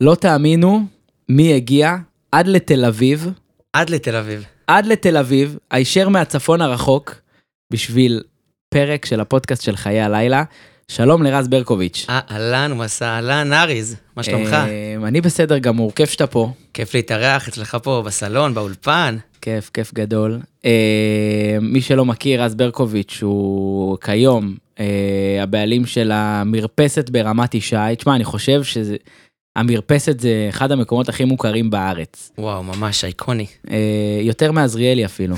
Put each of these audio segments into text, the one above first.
לא תאמינו מי הגיע עד לתל אביב, עד לתל אביב. עד לתל אביב, הישר מהצפון הרחוק, בשביל פרק של הפודקאסט של חיי הלילה. שלום לרז ברקוביץ'. אה, אהלן, מסע, אהלן, אריז, מה שלומך? אה, אני בסדר גמור, כיף שאתה פה. כיף להתארח אצלך פה בסלון, באולפן. כיף, כיף גדול. אה, מי שלא מכיר, רז ברקוביץ' הוא כיום אה, הבעלים של המרפסת ברמת ישי. תשמע, אני חושב שזה... המרפסת זה אחד המקומות הכי מוכרים בארץ. וואו, ממש אייקוני. אה, יותר מעזריאלי אפילו.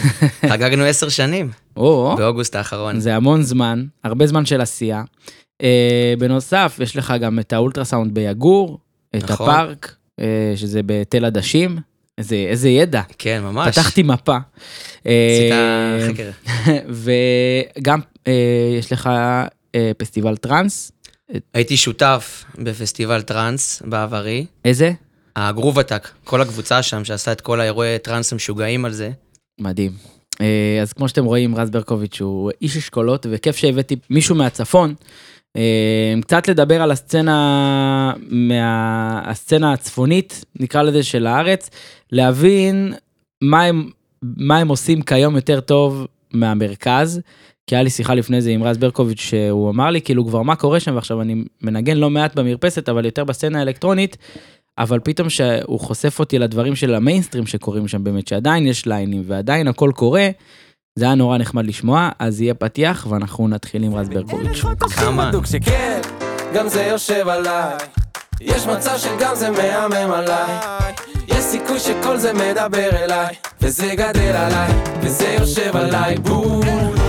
חגגנו עשר שנים, או, באוגוסט האחרון. זה המון זמן, הרבה זמן של עשייה. אה, בנוסף, יש לך גם את האולטרסאונד ביגור, את נכון. הפארק, אה, שזה בתל עדשים. איזה, איזה ידע, כן, ממש. פתחתי מפה. עשית חקר. וגם יש לך פסטיבל טראנס, הייתי שותף בפסטיבל טראנס בעברי. איזה? הגרוב עתק, כל הקבוצה שם שעשה את כל האירועי טראנס המשוגעים על זה. מדהים. אה, אז כמו שאתם רואים, רז ברקוביץ' הוא איש אשכולות, וכיף שהבאתי מישהו מהצפון, אה, קצת לדבר על הסצנה, מה... הסצנה הצפונית, נקרא לזה, של הארץ, להבין מה הם, מה הם עושים כיום יותר טוב מהמרכז. כי היה לי שיחה לפני זה עם רז ברקוביץ', שהוא אמר לי, כאילו, כבר מה קורה שם, ועכשיו אני מנגן לא מעט במרפסת, אבל יותר בסצנה האלקטרונית, אבל פתאום שהוא חושף אותי לדברים של המיינסטרים שקורים שם באמת, שעדיין יש ליינים ועדיין הכל קורה, זה היה נורא נחמד לשמוע, אז יהיה פתיח ואנחנו נתחיל עם רז ברקוביץ'. כמה? גם זה יושב עליי. יש מצב שגם זה מהמם עליי. יש סיכוי שכל זה מדבר אליי, וזה גדל עליי, וזה יושב עליי בול.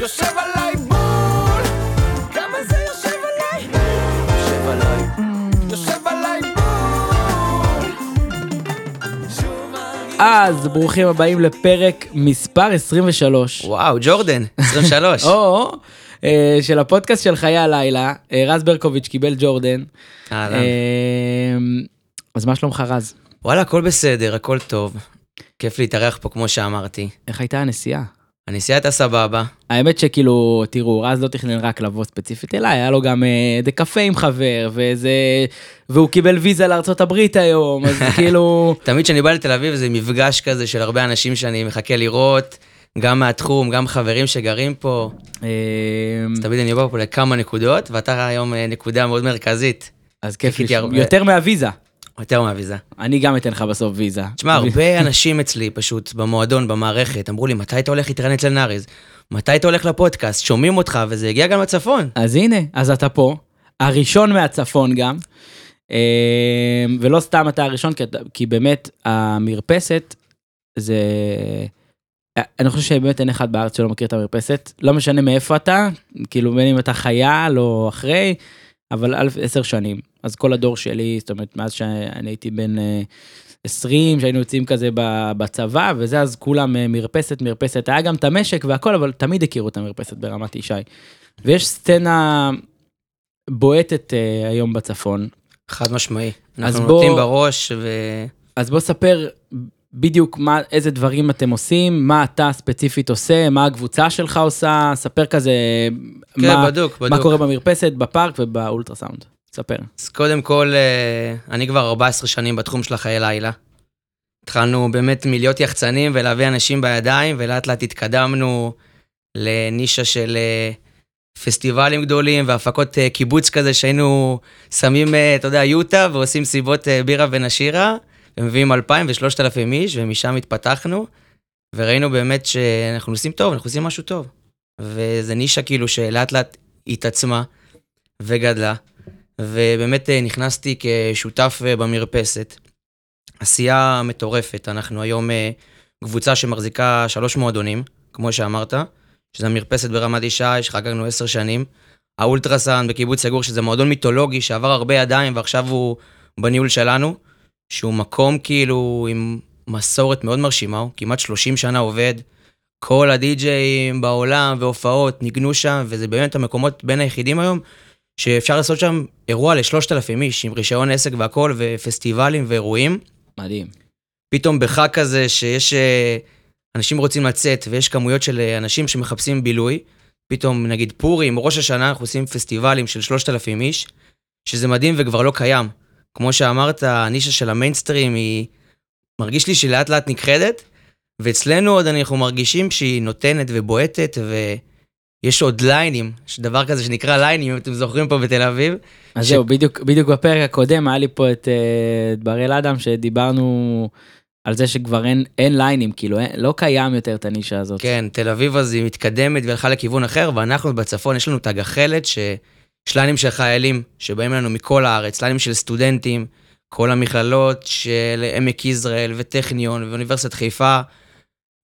יושב עליי בול. כמה זה יושב עליי? יושב עליי. יושב עליי בול. אז ברוכים הבאים לפרק מספר 23. וואו, ג'ורדן, 23. או, אה, של הפודקאסט של חיי הלילה, אה, רז ברקוביץ' קיבל ג'ורדן. אהלן. אה, אז מה שלומך רז? וואלה, הכל בסדר, הכל טוב. כיף להתארח פה, כמו שאמרתי. איך הייתה הנסיעה? הנסיעה הייתה סבבה. האמת שכאילו, תראו, רז לא תכנן רק לבוא ספציפית אליי, היה לו גם אה, איזה קפה עם חבר, ואיזה... והוא קיבל ויזה הברית היום, אז כאילו... תמיד כשאני בא לתל אביב זה מפגש כזה של הרבה אנשים שאני מחכה לראות, גם מהתחום, גם חברים שגרים פה. אה, אז תמיד אני בא פה לכמה נקודות, ואתה היום אה, נקודה מאוד מרכזית. אז כיף. יותר מהוויזה. יותר מהוויזה. אני גם אתן לך בסוף ויזה. תשמע, הרבה אנשים אצלי פשוט במועדון, במערכת, אמרו לי, מתי אתה הולך להתראיין אצל נאריז? מתי אתה הולך לפודקאסט? שומעים אותך, וזה הגיע גם לצפון. אז הנה, אז אתה פה, הראשון מהצפון גם, אה, ולא סתם אתה הראשון, כי, באמת המרפסת זה... אני חושב שבאמת אין אחד בארץ שלא מכיר את המרפסת, לא משנה מאיפה אתה, כאילו בין אם אתה חייל או אחרי, אבל אלף עשר שנים. אז כל הדור שלי, זאת אומרת, מאז שאני הייתי בן אה, 20, שהיינו יוצאים כזה בצבא, וזה, אז כולם אה, מרפסת, מרפסת. היה גם את המשק והכל, אבל תמיד הכירו את המרפסת ברמת ישי. ויש סצנה בועטת אה, היום בצפון. חד משמעי. אנחנו נותנים בראש, ו... אז בוא ספר בדיוק מה, איזה דברים אתם עושים, מה אתה ספציפית עושה, מה הקבוצה שלך עושה, ספר כזה כן, מה, בדוק, מה בדוק. קורה במרפסת, בפארק ובאולטרסאונד. ספר. אז קודם כל, אה, אני כבר 14 שנים בתחום של החיי לילה. התחלנו באמת מלהיות יחצנים ולהביא אנשים בידיים, ולאט לאט התקדמנו לנישה של אה, פסטיבלים גדולים והפקות אה, קיבוץ כזה שהיינו שמים, אתה יודע, יוטה ועושים סיבות בירה ונשירה, ומביאים 2,000 ו-3,000 איש, ומשם התפתחנו, וראינו באמת שאנחנו עושים טוב, אנחנו עושים משהו טוב. וזה נישה כאילו שלאט לאט התעצמה וגדלה. ובאמת אה, נכנסתי כשותף אה, במרפסת. עשייה מטורפת, אנחנו היום אה, קבוצה שמחזיקה שלוש מועדונים, כמו שאמרת, שזה המרפסת ברמת ישי, שחגגנו עשר שנים. האולטרסאנד בקיבוץ סגור, שזה מועדון מיתולוגי שעבר הרבה ידיים ועכשיו הוא בניהול שלנו, שהוא מקום כאילו עם מסורת מאוד מרשימה, הוא כמעט 30 שנה עובד. כל הדי-ג'אים בעולם והופעות ניגנו שם, וזה באמת המקומות בין היחידים היום שאפשר לעשות שם אירוע לשלושת אלפים איש, עם רישיון עסק והכל, ופסטיבלים ואירועים. מדהים. פתאום בחג כזה שיש אה, אנשים רוצים לצאת, ויש כמויות של אה, אנשים שמחפשים בילוי, פתאום נגיד פורים, ראש השנה, אנחנו עושים פסטיבלים של שלושת אלפים איש, שזה מדהים וכבר לא קיים. כמו שאמרת, הנישה של המיינסטרים היא, מרגיש לי שהיא לאט נכחדת, ואצלנו עוד אנחנו מרגישים שהיא נותנת ובועטת, ויש עוד ליינים, יש דבר כזה שנקרא ליינים, אם אתם זוכרים פה בתל אביב. אז ש- זהו, בדיוק, בדיוק בפרק הקודם היה לי פה את, אה, את בראל אדם שדיברנו על זה שכבר אין, אין ליינים, כאילו אין, לא קיים יותר את הנישה הזאת. כן, תל אביב אז היא מתקדמת והלכה לכיוון אחר, ואנחנו בצפון, יש לנו את הגחלת, שיש ליינים של חיילים שבאים אלינו מכל הארץ, ליינים של סטודנטים, כל המכללות של עמק יזרעאל וטכניון ואוניברסיטת חיפה,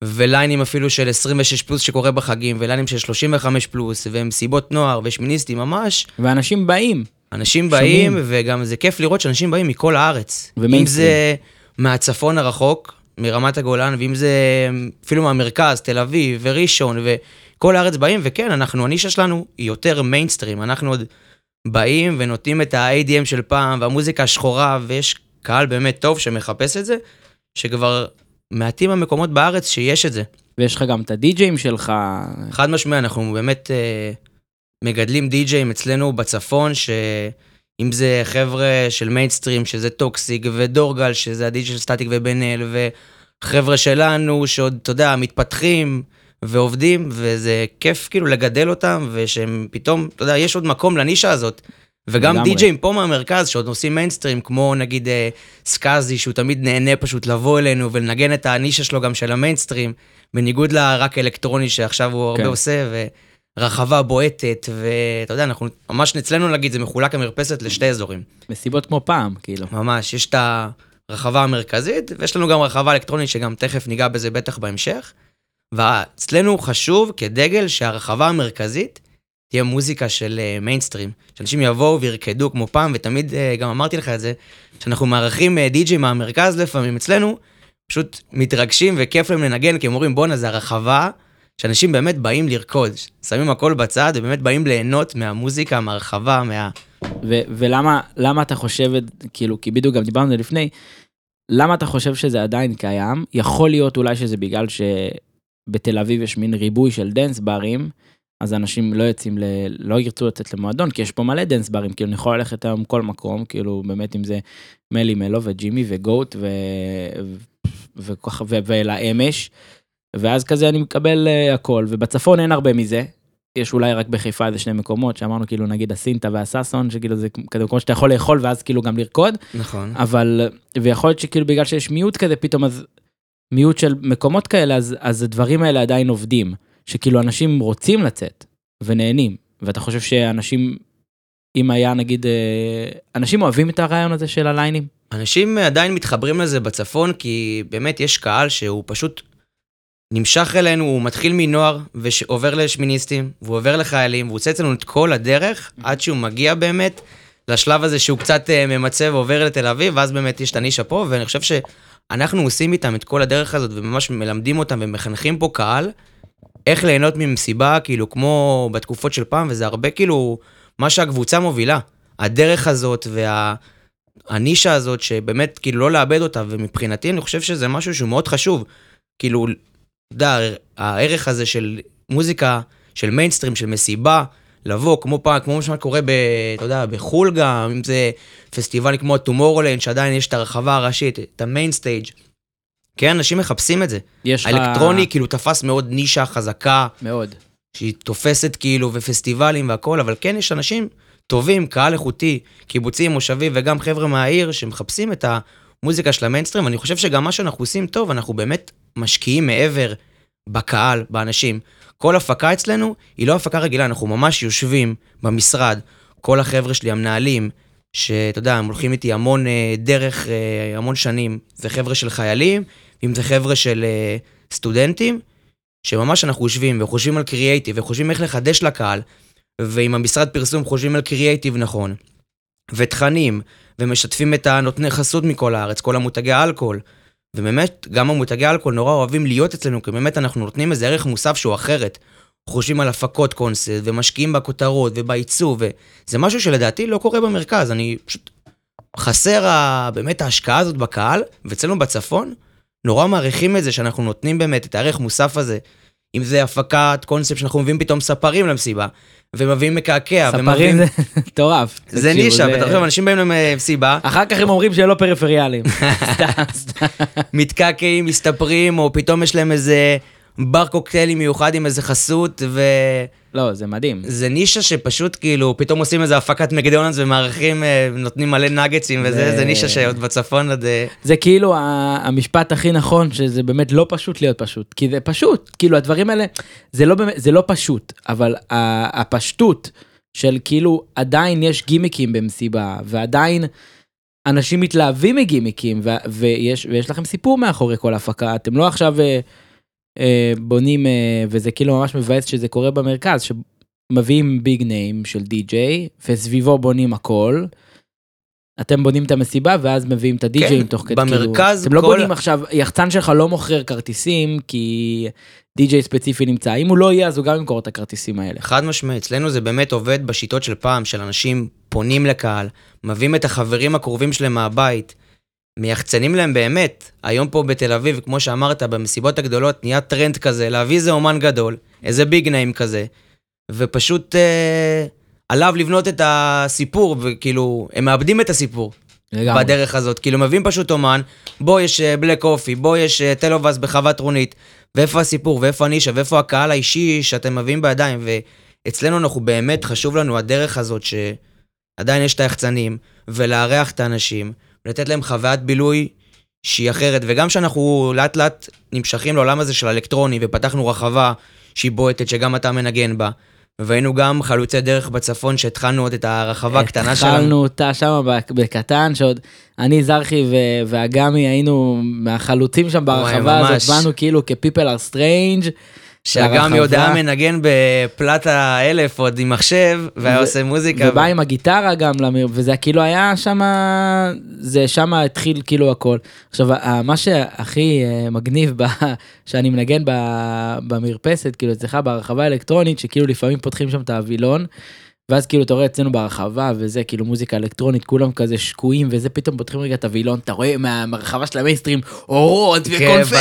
וליינים אפילו של 26 פלוס שקורה בחגים, וליינים של 35 פלוס, ומסיבות נוער ושמיניסטים, ממש. ואנשים באים, אנשים שומעים. באים, וגם זה כיף לראות שאנשים באים מכל הארץ. אם ומיינסטרים. זה מהצפון הרחוק, מרמת הגולן, ואם זה אפילו מהמרכז, תל אביב וראשון, וכל הארץ באים, וכן, אנחנו, הנישה שלנו היא יותר מיינסטרים. אנחנו עוד באים ונותנים את ה- EDM של פעם, והמוזיקה השחורה, ויש קהל באמת טוב שמחפש את זה, שכבר מעטים המקומות בארץ שיש את זה. ויש לך גם את הדי-ג'אים שלך, חד משמעי, אנחנו באמת אה, מגדלים די-ג'אים אצלנו בצפון, שאם זה חבר'ה של מיינסטרים, שזה Toxic, ודורגל, שזה הדי-ג'י של סטטיק ובן אל, וחבר'ה שלנו שעוד, אתה יודע, מתפתחים ועובדים, וזה כיף כאילו לגדל אותם, ושהם פתאום, אתה יודע, יש עוד מקום לנישה הזאת. וגם. די-ג'אים פה מהמרכז שעוד עושים מיינסטרים, כמו נגיד אה, סקאזי, שהוא תמיד נהנה פשוט לבוא אלינו ולנגן את הנישה שלו גם של המיינסטרים, בניגוד לרק אלקטרוני שעכשיו הוא הרבה כן. עושה, ורחבה בועטת, ואתה יודע, אנחנו, ממש אצלנו נגיד, זה מחולק המרפסת לשתי אזורים. מסיבות כמו פעם, כאילו. ממש, יש את הרחבה המרכזית, ויש לנו גם רחבה אלקטרונית, שגם תכף ניגע בזה בטח בהמשך. ואצלנו חשוב כדגל שהרחבה המרכזית תהיה מוזיקה של אה, מיינסטרים. שאנשים יבואו וירקדו כמו פעם, ותמיד, אה, גם אמרתי לך את זה, שאנחנו מארחים אה, די.ג'י מהמרכז לפעמים אצלנו, פשוט מתרגשים וכיף להם לנגן, כי הם אומרים, בואנה, זה הרחבה, שאנשים באמת באים לרקוד. שמים הכל בצד, ובאמת באים ליהנות מהמוזיקה, מהרחבה, מה... ו- ולמה למה אתה חושב, כאילו, כי בדיוק גם דיברנו על זה לפני, למה אתה חושב שזה עדיין קיים? יכול להיות אולי שזה בגלל שבתל אביב יש מין ריבוי של dance ברים, אז אנשים לא יוצאים, ל... לא ירצו לצאת למועדון, כי יש פה מלא dance ברים, כאילו, אני יכול ללכת היום כל מקום, כאילו, באמת, אם זה מלימלו וג'ימי וגוט ו... וככה, ו... ולאמש, ואז כזה אני מקבל uh, הכל, ובצפון אין הרבה מזה. יש אולי רק בחיפה איזה שני מקומות שאמרנו כאילו נגיד הסינטה והששון שכאילו זה כזה מקומות שאתה יכול לאכול ואז כאילו גם לרקוד נכון. אבל ויכול להיות שכאילו בגלל שיש מיעוט כזה פתאום אז מיעוט של מקומות כאלה אז אז הדברים האלה עדיין עובדים שכאילו אנשים רוצים לצאת ונהנים ואתה חושב שאנשים אם היה נגיד אה, אנשים אוהבים את הרעיון הזה של הליינים? אנשים עדיין מתחברים לזה בצפון, כי באמת יש קהל שהוא פשוט נמשך אלינו, הוא מתחיל מנוער ועובר לשמיניסטים, והוא עובר לחיילים, והוא עושה אצלנו את כל הדרך, עד שהוא מגיע באמת לשלב הזה שהוא קצת אה, ממצה ועובר לתל אביב, ואז באמת יש את הנישה פה, ואני חושב שאנחנו עושים איתם את כל הדרך הזאת, וממש מלמדים אותם ומחנכים פה קהל, איך ליהנות ממסיבה, כאילו, כמו בתקופות של פעם, וזה הרבה כאילו מה שהקבוצה מובילה. הדרך הזאת וה... הנישה הזאת, שבאמת, כאילו, לא לאבד אותה, ומבחינתי אני חושב שזה משהו שהוא מאוד חשוב. כאילו, אתה הערך הזה של מוזיקה, של מיינסטרים, של מסיבה, לבוא, כמו פעם, כמו מה שקורה, ב, אתה יודע, בחו"ל גם, אם זה פסטיבלים כמו Tomorrowland, שעדיין יש את הרחבה הראשית, את ה main stage. כן, אנשים מחפשים את זה. יש לך האלקטרוני כאילו תפס מאוד נישה חזקה, מאוד שהיא תופסת כאילו, ופסטיבלים והכל, אבל כן יש אנשים טובים, קהל איכותי, קיבוצים, מושבים, וגם חבר'ה מהעיר שמחפשים את המוזיקה של המיינסטרים. אני חושב שגם מה שאנחנו עושים טוב, אנחנו באמת משקיעים מעבר בקהל, באנשים. כל הפקה אצלנו היא לא הפקה רגילה, אנחנו ממש יושבים במשרד, כל החבר'ה שלי, המנהלים, שאתה יודע, הם הולכים איתי המון אה, דרך, אה, המון שנים, זה חבר'ה של חיילים, אם זה חבר'ה של אה, סטודנטים, שממש אנחנו יושבים וחושבים על קריאייטיב וחושבים איך לחדש לקהל, ועם המשרד פרסום חושבים על קריאייטיב נכון, ותכנים, ומשתפים את הנותני חסות מכל הארץ, כל המותגי האלכוהול. ובאמת, גם המותגי האלכוהול נורא אוהבים להיות אצלנו, כי באמת אנחנו נותנים איזה ערך מוסף שהוא אחרת. חושבים על הפקות קונספט, ומשקיעים בכותרות ובעיצוב, וזה משהו שלדעתי לא קורה במרכז, אני פשוט... חסר ה... באמת ההשקעה הזאת בקהל, ואצלנו בצפון, נורא מעריכים את זה שאנחנו נותנים באמת את הערך מוסף הזה. אם זה הפקת קונספט שאנחנו מביאים פתאום ספרים למסיבה, ומביאים מקעקע. ספרים ומביאים- זה מטורף. זה נישה, ואתה חושב, אנשים באים למסיבה, אחר כך הם אומרים שהם לא פריפריאליים. סתם, סתם. מתקעקעים, מסתפרים, או פתאום יש להם איזה בר קוקטיילים מיוחד עם איזה חסות, וזה לא, זה מדהים. נישה שפשוט כאילו, פתאום עושים איזה הפקת מקדונלדס ומארחים, אה, נותנים מלא נגטסים וזה, זה- זה נישה שעוד בצפון עד... אה, זה כאילו המשפט הכי נכון, שזה באמת לא פשוט להיות פשוט. כי זה פשוט, כאילו הדברים האלה, זה לא באמת, זה לא פשוט, אבל הפשטות של כאילו עדיין יש גימיקים במסיבה, ועדיין אנשים מתלהבים מגימיקים, ו- ויש, ויש לכם סיפור מאחורי כל הפקה, אתם לא עכשיו אה, בונים, אה, וזה כאילו ממש מבאס שזה קורה במרכז, שמביאים ביג ניים של די-ג'יי, וסביבו בונים הכל. אתם בונים את המסיבה ואז מביאים את הדי-ג'אים כן, תוך כדי, במרכז כאילו, אתם לא כל- בונים עכשיו, יחצן שלך לא מוכר כרטיסים כי די-ג'יי ספציפי נמצא, אם הוא לא יהיה אז הוא גם ימכור את הכרטיסים האלה. חד משמעי, אצלנו זה באמת עובד בשיטות של פעם, של אנשים פונים לקהל, מביאים את החברים הקרובים שלהם מהבית, מייחצנים להם באמת. היום פה בתל אביב, כמו שאמרת, במסיבות הגדולות נהיה טרנד כזה, להביא איזה אומן גדול, איזה big name כזה, ופשוט אה, עליו לבנות את הסיפור, וכאילו, הם מאבדים את הסיפור. לגמרי. בדרך הזאת. כאילו, מביאים פשוט אומן, בוא יש בלק אופי, בוא יש אה, טלובאס בחוות רונית, ואיפה הסיפור, ואיפה הנישה, ואיפה הקהל האישי שאתם מביאים בידיים, ואצלנו אנחנו באמת, חשוב לנו הדרך הזאת שעדיין יש את היחצנים, ולארח את האנשים, ולתת להם חוויית בילוי שהיא אחרת, וגם שאנחנו לאט לאט נמשכים לעולם הזה של אלקטרוני, ופתחנו רחבה שהיא בועטת, שגם אתה מנגן בה. והיינו גם חלוצי דרך בצפון, שהתחלנו עוד את הרחבה הקטנה שלנו. התחלנו אותה שם בקטן, שעוד אני, זרחי ו- ואגמי היינו מהחלוצים שם ברחבה. הזאת, באנו כאילו כ-people are strange. שאגם. יודע מנגן בפלטה אלף עוד עם מחשב, והיה ו- עושה מוזיקה. ובא עם הגיטרה גם למיר, וזה כאילו היה שם, זה שם התחיל כאילו הכל. עכשיו, מה שהכי אה, מגניב ב, שאני מנגן ב, במרפסת, כאילו אצלך ברחבה האלקטרונית, שכאילו לפעמים פותחים שם את הווילון, ואז כאילו אתה רואה אצלנו ברחבה, וזה כאילו מוזיקה אלקטרונית, כולם כזה שקועים, וזה פתאום פותחים רגע את הווילון, אתה רואה מה- מהרחבה של המיינסטרים, אורות כן, וקונפטי.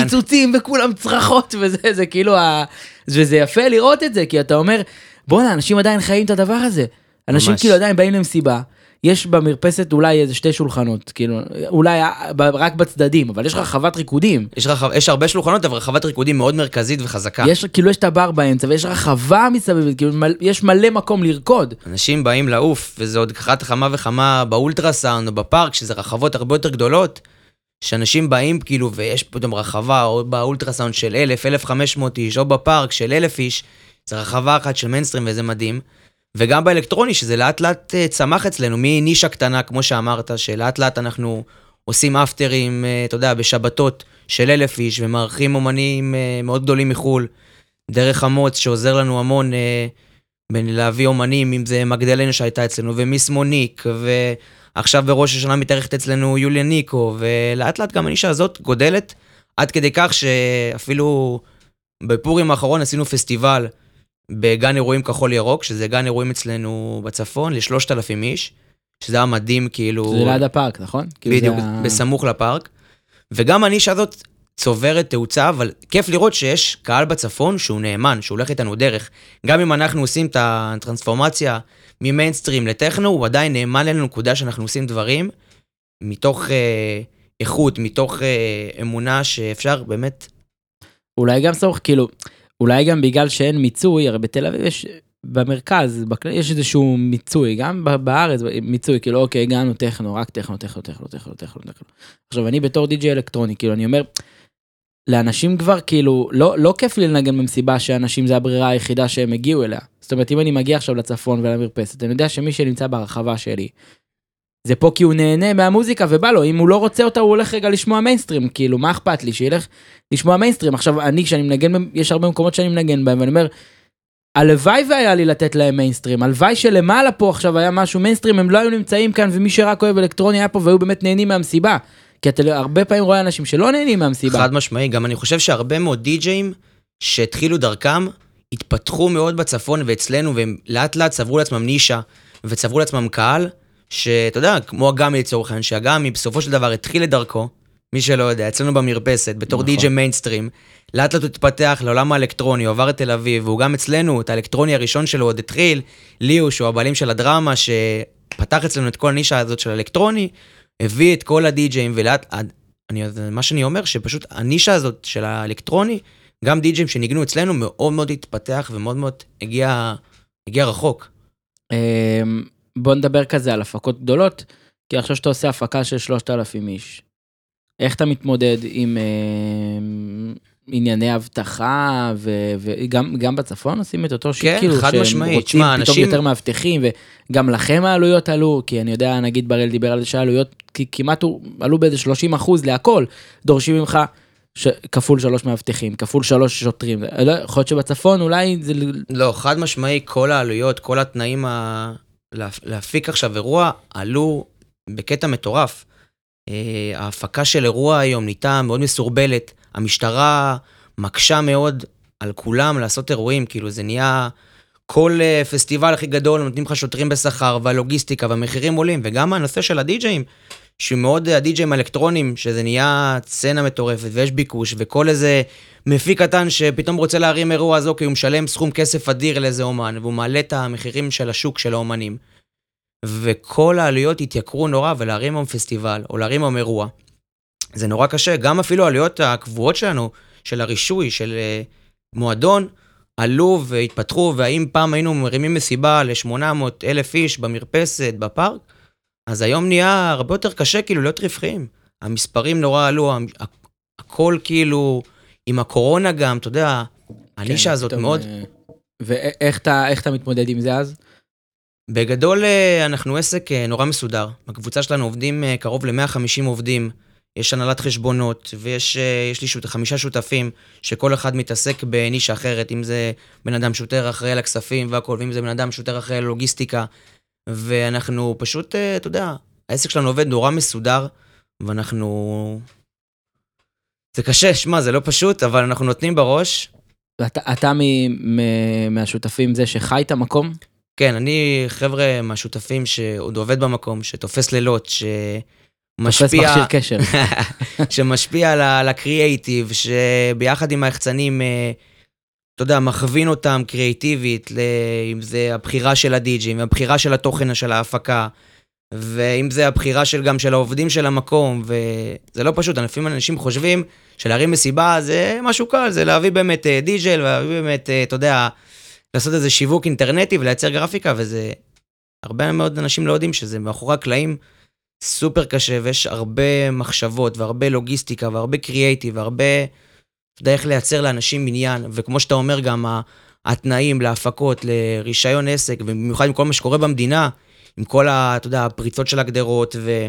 ופיצוצים וכולם צרחות, וזה זה כאילו, ה... וזה יפה לראות את זה, כי אתה אומר, בואנה, אנשים עדיין חיים את הדבר הזה. אנשים ממש. כאילו עדיין באים למסיבה, יש במרפסת אולי איזה שתי שולחנות, כאילו, אולי ב- רק בצדדים, אבל יש רחבת ריקודים. יש, רחב, יש הרבה שולחנות, אבל רחבת ריקודים מאוד מרכזית וחזקה. יש כאילו יש את הבר באמצע ויש רחבה מסביב, כאילו מל- יש מלא מקום לרקוד. אנשים באים לעוף, וזה עוד אחת כמה וכמה באולטרסאונד או בפארק, שזה רחבות הרבה יותר גדולות, שאנשים באים כאילו, ויש פתאום רחבה, או באולטרסאונד של 1,000, 1,500 איש, או בפארק של 1,000 איש, זה רחבה אחת של מיינסטרים וזה מדהים. וגם באלקטרוני, שזה לאט לאט אה, צמח אצלנו, מנישה קטנה, כמו שאמרת, שלאט לאט אנחנו עושים אפטרים, אה, אתה יודע, בשבתות של אלף איש, ומארחים אומנים אה, מאוד גדולים מחו"ל, דרך המוץ, שעוזר לנו המון בין להביא אומנים, אם זה מגדלנה שהייתה אצלנו, ומיס מוניק, ועכשיו בראש השנה מתארחת אצלנו יוליה ניקו, ולאט לאט גם הנישה הזאת גודלת, עד כדי כך שאפילו בפורים האחרון עשינו פסטיבל בגן אירועים כחול ירוק, שזה גן אירועים אצלנו בצפון, לשלושת אלפים איש, שזה היה מדהים, כאילו... זה ליד הפארק, נכון? כאילו זה בדיוק, ה- בסמוך לפארק. וגם הנישה הזאת צוברת תאוצה, אבל כיף לראות שיש קהל בצפון שהוא נאמן, שהוא הולך איתנו דרך. גם אם אנחנו עושים את הטרנספורמציה ממיינסטרים לטכנו, הוא עדיין נאמן אלינו נקודה שאנחנו עושים דברים מתוך אה, איכות, מתוך אה, אמונה שאפשר באמת... אולי גם סמוך, כאילו, אולי גם בגלל שאין מיצוי, הרי בתל אביב יש, במרכז, בכלל, יש איזשהו מיצוי, גם בארץ מיצוי, כאילו אוקיי, הגענו טכנו, רק טכנו, טכנו, טכנו, טכנו, טכנו, טכנו. עכשיו אני בתור די.ג'יי אלקטרוני, כאילו אני אומר, לאנשים כבר כאילו, לא, לא כיף לי לנגן במסיבה שאנשים זה הברירה היחידה שהם הגיעו אליה. זאת אומרת, אם אני מגיע עכשיו לצפון ולמרפסת, אני יודע שמי שנמצא ברחבה שלי, זה פה כי הוא נהנה מהמוזיקה ובא לו, אם הוא לא רוצה אותה הוא הולך רגע לשמוע מיינסטרים, כאילו מה אכפת לי, שילך לשמוע מיינסטרים. עכשיו אני כשאני מנגן, יש הרבה מקומות שאני מנגן בהם ואני אומר, הלוואי והיה לי לתת להם מיינסטרים, הלוואי שלמעלה פה עכשיו היה משהו מיינסטרים, הם לא היו נמצאים כאן ומי שרק אוהב אלקטרוני היה פה והיו באמת נהנים מהמסיבה. כי אתה הרבה פעמים רואה אנשים שלא נהנים מהמסיבה. חד משמעי, גם אני חושב שהרבה מאוד די-ג'אים שהתחילו דרכם, התפתחו מאוד בצפון ואצלנו, והם לאט לאט צברו לעצמם נישה, וצברו לעצמם קהל, שאתה יודע, כמו אגמי לצורך העניין, שאגמי בסופו של דבר התחיל את דרכו, מי שלא יודע, אצלנו במרפסת, בתור נכון. מיינסטרים, לאט לאט הוא התפתח לעולם האלקטרוני, הוא עבר את תל אביב, והוא גם אצלנו, את האלקטרוני הראשון שלו עוד התחיל, ליאו, שהוא הבעלים של הדרמה, שפתח אצלנו את כל הנישה הזאת של האלקטרוני, הביא את כל הדי.ג'אים, ולאט, אני, מה שאני אומר, שפשוט הנישה הזאת של האלקטרוני, גם די.ג'אים שניגנו אצלנו, מאוד מאוד התפתח ומאוד מאוד הגיע, הגיע רחוק. בוא נדבר כזה על הפקות גדולות, כי עכשיו שאתה עושה הפקה של 3,000 איש, איך אתה מתמודד עם אמ, ענייני אבטחה, וגם גם בצפון עושים את אותו שיט, כן, כאילו, חד משמעית. רוצים שמע, פתאום אנשים- יותר מאבטחים, וגם לכם העלויות עלו, כי אני יודע, נגיד בראל דיבר על זה שהעלויות כמעט הוא- עלו באיזה 30 אחוז להכל, דורשים ממך. ש... כפול שלוש מאבטחים, כפול שלוש שוטרים, לא, יכול להיות שבצפון אולי זה לא, חד משמעי, כל העלויות, כל התנאים ה... להפ- להפיק עכשיו אירוע, עלו בקטע מטורף. אה, ההפקה של אירוע היום נהייתה מאוד מסורבלת, המשטרה מקשה מאוד על כולם לעשות אירועים, כאילו זה נהיה... כל אה, פסטיבל הכי גדול נותנים לך שוטרים בשכר, והלוגיסטיקה, והמחירים עולים, וגם הנושא של הדי-ג'אים, שמאוד אה, הדי-ג'אים האלקטרונים, שזה נהיה סצנה מטורפת, ויש ביקוש, וכל איזה מפיק קטן שפתאום רוצה להרים אירוע אז אוקיי, הוא משלם סכום כסף אדיר לאיזה אומן, והוא מעלה את המחירים של השוק של האומנים. וכל העלויות התייקרו נורא, ולהרים היום פסטיבל, או להרים היום אירוע, זה נורא קשה. גם אפילו העלויות הקבועות שלנו, של הרישוי, של אה, מועדון, עלו והתפתחו, והאם פעם היינו מרימים מסיבה ל-800 אלף איש במרפסת, בפארק, אז היום נהיה הרבה יותר קשה כאילו להיות רווחיים. המספרים נורא עלו, הכל כאילו, עם הקורונה גם, אתה יודע, הנישה כן, הזאת מאוד... אה, ואיך אתה, אתה מתמודד עם זה אז? בגדול אה, אנחנו עסק אה, נורא מסודר. בקבוצה שלנו עובדים קרוב ל-150 עובדים, יש הנהלת חשבונות, ויש יש לי שות, חמישה שותפים, שכל אחד מתעסק בנישה אחרת, אם זה בן אדם שוטר אחראי על הכספים והכל, ואם זה בן אדם שוטר אחראי על לוגיסטיקה. ואנחנו פשוט, אה, אתה יודע, העסק שלנו עובד נורא מסודר, ואנחנו... זה קשה, שמע, זה לא פשוט, אבל אנחנו נותנים בראש. אתה, אתה מ, מ, מהשותפים זה שחי את המקום? כן, אני חבר'ה מהשותפים שעוד עובד במקום, שתופס לילות, תופס שמשפיע, מכשיר קשר. שמשפיע על הקריאייטיב, שביחד עם היחצנים, אה, אתה יודע, מכווין אותם קריאייטיבית, ל- אם זה הבחירה של הדי-ג'ים, הבחירה של התוכן של ההפקה, ואם זה הבחירה של גם של העובדים של המקום, וזה לא פשוט, לפעמים אנשים חושבים שלהרים מסיבה זה משהו קל, זה להביא באמת אה, די-ג'ל, ולהביא באמת, אה, אתה יודע, לעשות איזה שיווק אינטרנטי ולייצר גרפיקה, וזה... הרבה מאוד אנשים לא יודעים שזה מאחורי הקלעים סופר קשה, ויש הרבה מחשבות, והרבה לוגיסטיקה, והרבה קריאייטיב, והרבה... אתה יודע איך לייצר לאנשים עניין, וכמו שאתה אומר, גם התנאים להפקות, לרישיון עסק, ובמיוחד עם כל מה שקורה במדינה, עם כל ה... אתה יודע, הפריצות של הגדרות, ו...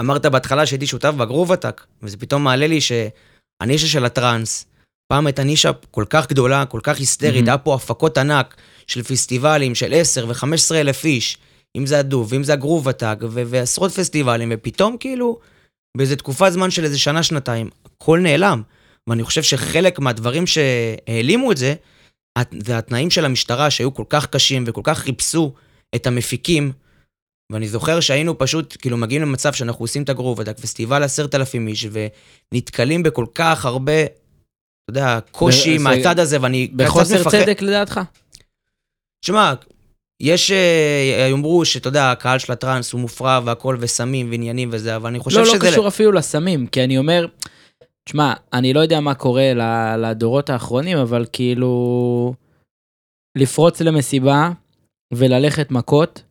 אמרת בהתחלה שהייתי שותף בגרוב עתק, וזה פתאום מעלה לי שהנישה של הטראנס, פעם הייתה נישה כל כך גדולה, כל כך היסטרית, מהמם. היה פה הפקות ענק של פסטיבלים של 10 ו-15 אלף איש, אם זה הדוב, אם זה הגרוב עתק, ו- ועשרות פסטיבלים, ופתאום כאילו, באיזה תקופת זמן של איזה שנה-שנתיים, הכל נעלם. ואני חושב שחלק מהדברים שהעלימו את זה, זה התנאים של המשטרה שהיו כל כך קשים וכל כך חיפשו את המפיקים. ואני זוכר שהיינו פשוט, כאילו, מגיעים למצב שאנחנו עושים את הגרוב, את הפסטיבל עשרת אלפים איש, ונתקלים בכל כך הרבה, אתה יודע, קושי ב- מהצד הזה, ואני בחוסר מפחד. צדק לדעתך? שמע, יש, אה, יאמרו שאתה יודע, הקהל של הטראנס הוא מופרע והכל, וסמים ועניינים וזה, אבל אני חושב לא, שזה... לא קשור אפילו לסמים, כי אני אומר, תשמע, אני לא יודע מה קורה לדורות האחרונים, אבל כאילו, לפרוץ למסיבה וללכת מכות,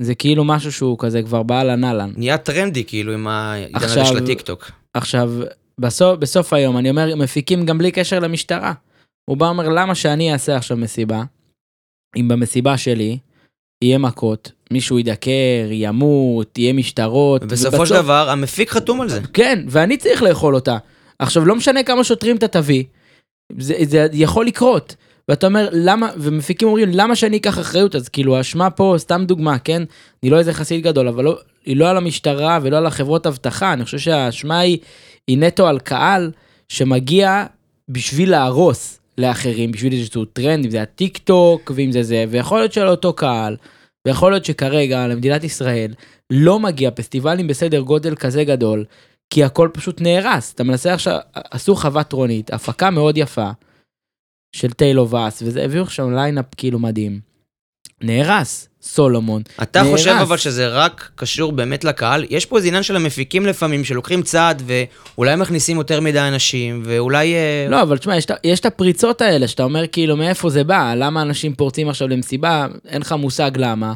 זה כאילו משהו שהוא כזה כבר באהלן אהלן. נהיה טרנדי, כאילו, עם העידן הזה של הטיקטוק. עכשיו, בסוף, בסוף היום, אני אומר, מפיקים גם בלי קשר למשטרה. הוא בא ואומר, למה שאני אעשה עכשיו מסיבה, אם במסיבה שלי יהיה מכות, מישהו ידקר, ימות, יהיה משטרות. ובסופו ובסוף- של דבר, המפיק חתום על זה. כן, ואני צריך לאכול אותה. עכשיו, לא משנה כמה שוטרים אתה תביא, זה, זה יכול לקרות. ואתה אומר, למה, ומפיקים אומרים, למה שאני אקח אחריות? אז כאילו, האשמה פה, סתם דוגמה, כן? אני לא איזה חסיד גדול, אבל לא, היא לא על המשטרה ולא על החברות אבטחה, אני חושב שהאשמה היא, היא נטו על קהל שמגיע בשביל להרוס לאחרים, בשביל איזשהו טרנד, אם זה הטיק טוק, ואם זה זה, ויכול להיות שלאותו קהל, ויכול להיות שכרגע למדינת ישראל לא מגיע פסטיבלים בסדר גודל כזה גדול, כי הכל פשוט נהרס. אתה מנסה עכשיו, עשו חוות רונית, הפקה מאוד יפה, של Tale Of Us, וזה, הביאו עכשיו lineup כאילו מדהים. נהרס, סולומון. אתה נהרס. חושב אבל שזה רק קשור באמת לקהל? יש פה איזה עניין של המפיקים לפעמים, שלוקחים צעד ואולי מכניסים יותר מדי אנשים, ואולי... אה, לא, אבל תשמע, יש, יש את הפריצות האלה, שאתה אומר כאילו מאיפה זה בא, למה אנשים פורצים עכשיו למסיבה, אין לך מושג למה.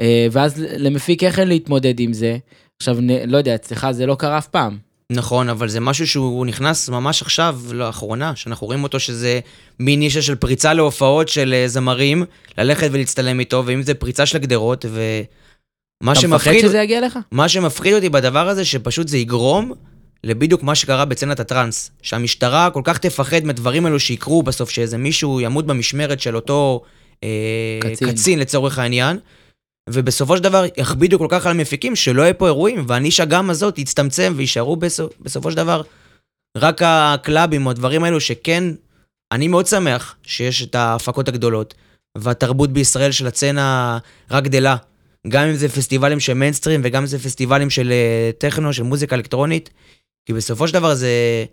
אה, ואז למפיק איך אין להתמודד עם זה. עכשיו, לא יודע, אצלך זה לא קרה אף פעם. נכון, אבל זה משהו שהוא נכנס ממש עכשיו, לאחרונה, שאנחנו רואים אותו שזה מין נישה של פריצה להופעות של אה, זמרים, ללכת ולהצטלם איתו, ואם זה פריצה של הגדרות, ומה אתה מפחד שמפחיד, שזה יגיע לך? מה שמפחיד אותי בדבר הזה, שפשוט זה יגרום לבדיוק מה שקרה בצנת הטראנס. שהמשטרה כל כך תפחד מדברים האלו שיקרו בסוף, שאיזה מישהו ימות במשמרת של אותו אה, קצין. קצין לצורך העניין. ובסופו של דבר יכבידו כל כך על המפיקים שלא יהיה פה אירועים, והנישה גם הזאת תצטמצם ויישארו בסופ, בסופו של דבר רק הקלאבים או הדברים האלו שכן, אני מאוד שמח שיש את ההפקות הגדולות, והתרבות בישראל של הצצנה רק גדלה. גם אם זה פסטיבלים של מיינסטרים וגם אם זה פסטיבלים של אה, טכנו, של מוזיקה אלקטרונית, כי בסופו של דבר זה